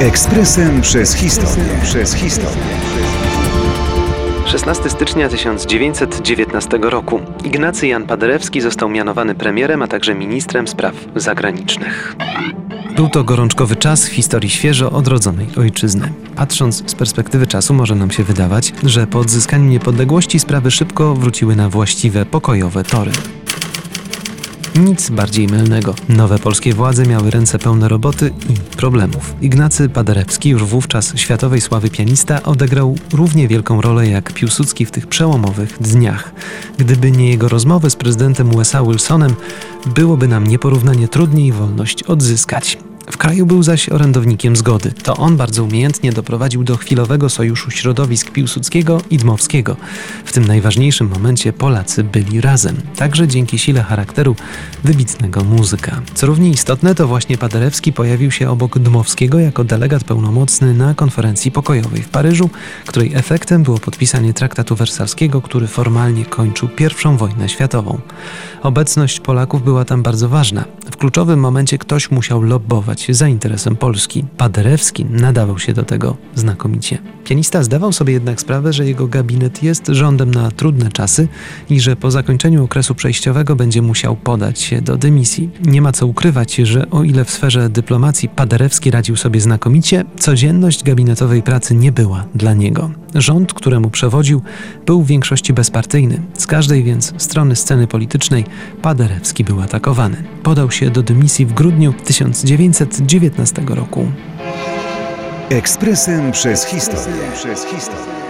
Ekspresem przez historię. Przez historię. 16 stycznia 1919 roku Ignacy Jan Paderewski został mianowany premierem, a także ministrem spraw zagranicznych. Był to gorączkowy czas w historii świeżo odrodzonej ojczyzny. Patrząc z perspektywy czasu, może nam się wydawać, że po odzyskaniu niepodległości sprawy szybko wróciły na właściwe, pokojowe tory. Nic bardziej mylnego. Nowe polskie władze miały ręce pełne roboty i problemów. Ignacy Paderewski, już wówczas światowej sławy pianista, odegrał równie wielką rolę jak Piłsudski w tych przełomowych dniach. Gdyby nie jego rozmowy z prezydentem USA Wilsonem, byłoby nam nieporównanie trudniej wolność odzyskać. W kraju był zaś orędownikiem zgody. To on bardzo umiejętnie doprowadził do chwilowego sojuszu środowisk Piłsudskiego i Dmowskiego. W tym najważniejszym momencie Polacy byli razem, także dzięki sile charakteru wybitnego muzyka. Co równie istotne, to właśnie Paderewski pojawił się obok Dmowskiego jako delegat pełnomocny na konferencji pokojowej w Paryżu, której efektem było podpisanie traktatu wersalskiego, który formalnie kończył I wojnę światową. Obecność Polaków była tam bardzo ważna. W kluczowym momencie ktoś musiał lobbować za interesem Polski. Paderewski nadawał się do tego znakomicie. Pianista zdawał sobie jednak sprawę, że jego gabinet jest rządem na trudne czasy i że po zakończeniu okresu przejściowego będzie musiał podać się do dymisji. Nie ma co ukrywać, że o ile w sferze dyplomacji Paderewski radził sobie znakomicie, codzienność gabinetowej pracy nie była dla niego. Rząd, któremu przewodził, był w większości bezpartyjny. Z każdej więc strony sceny politycznej Paderewski był atakowany. Podał się do dymisji w grudniu 1919 roku. Ekspresem przez historię. Przez historię.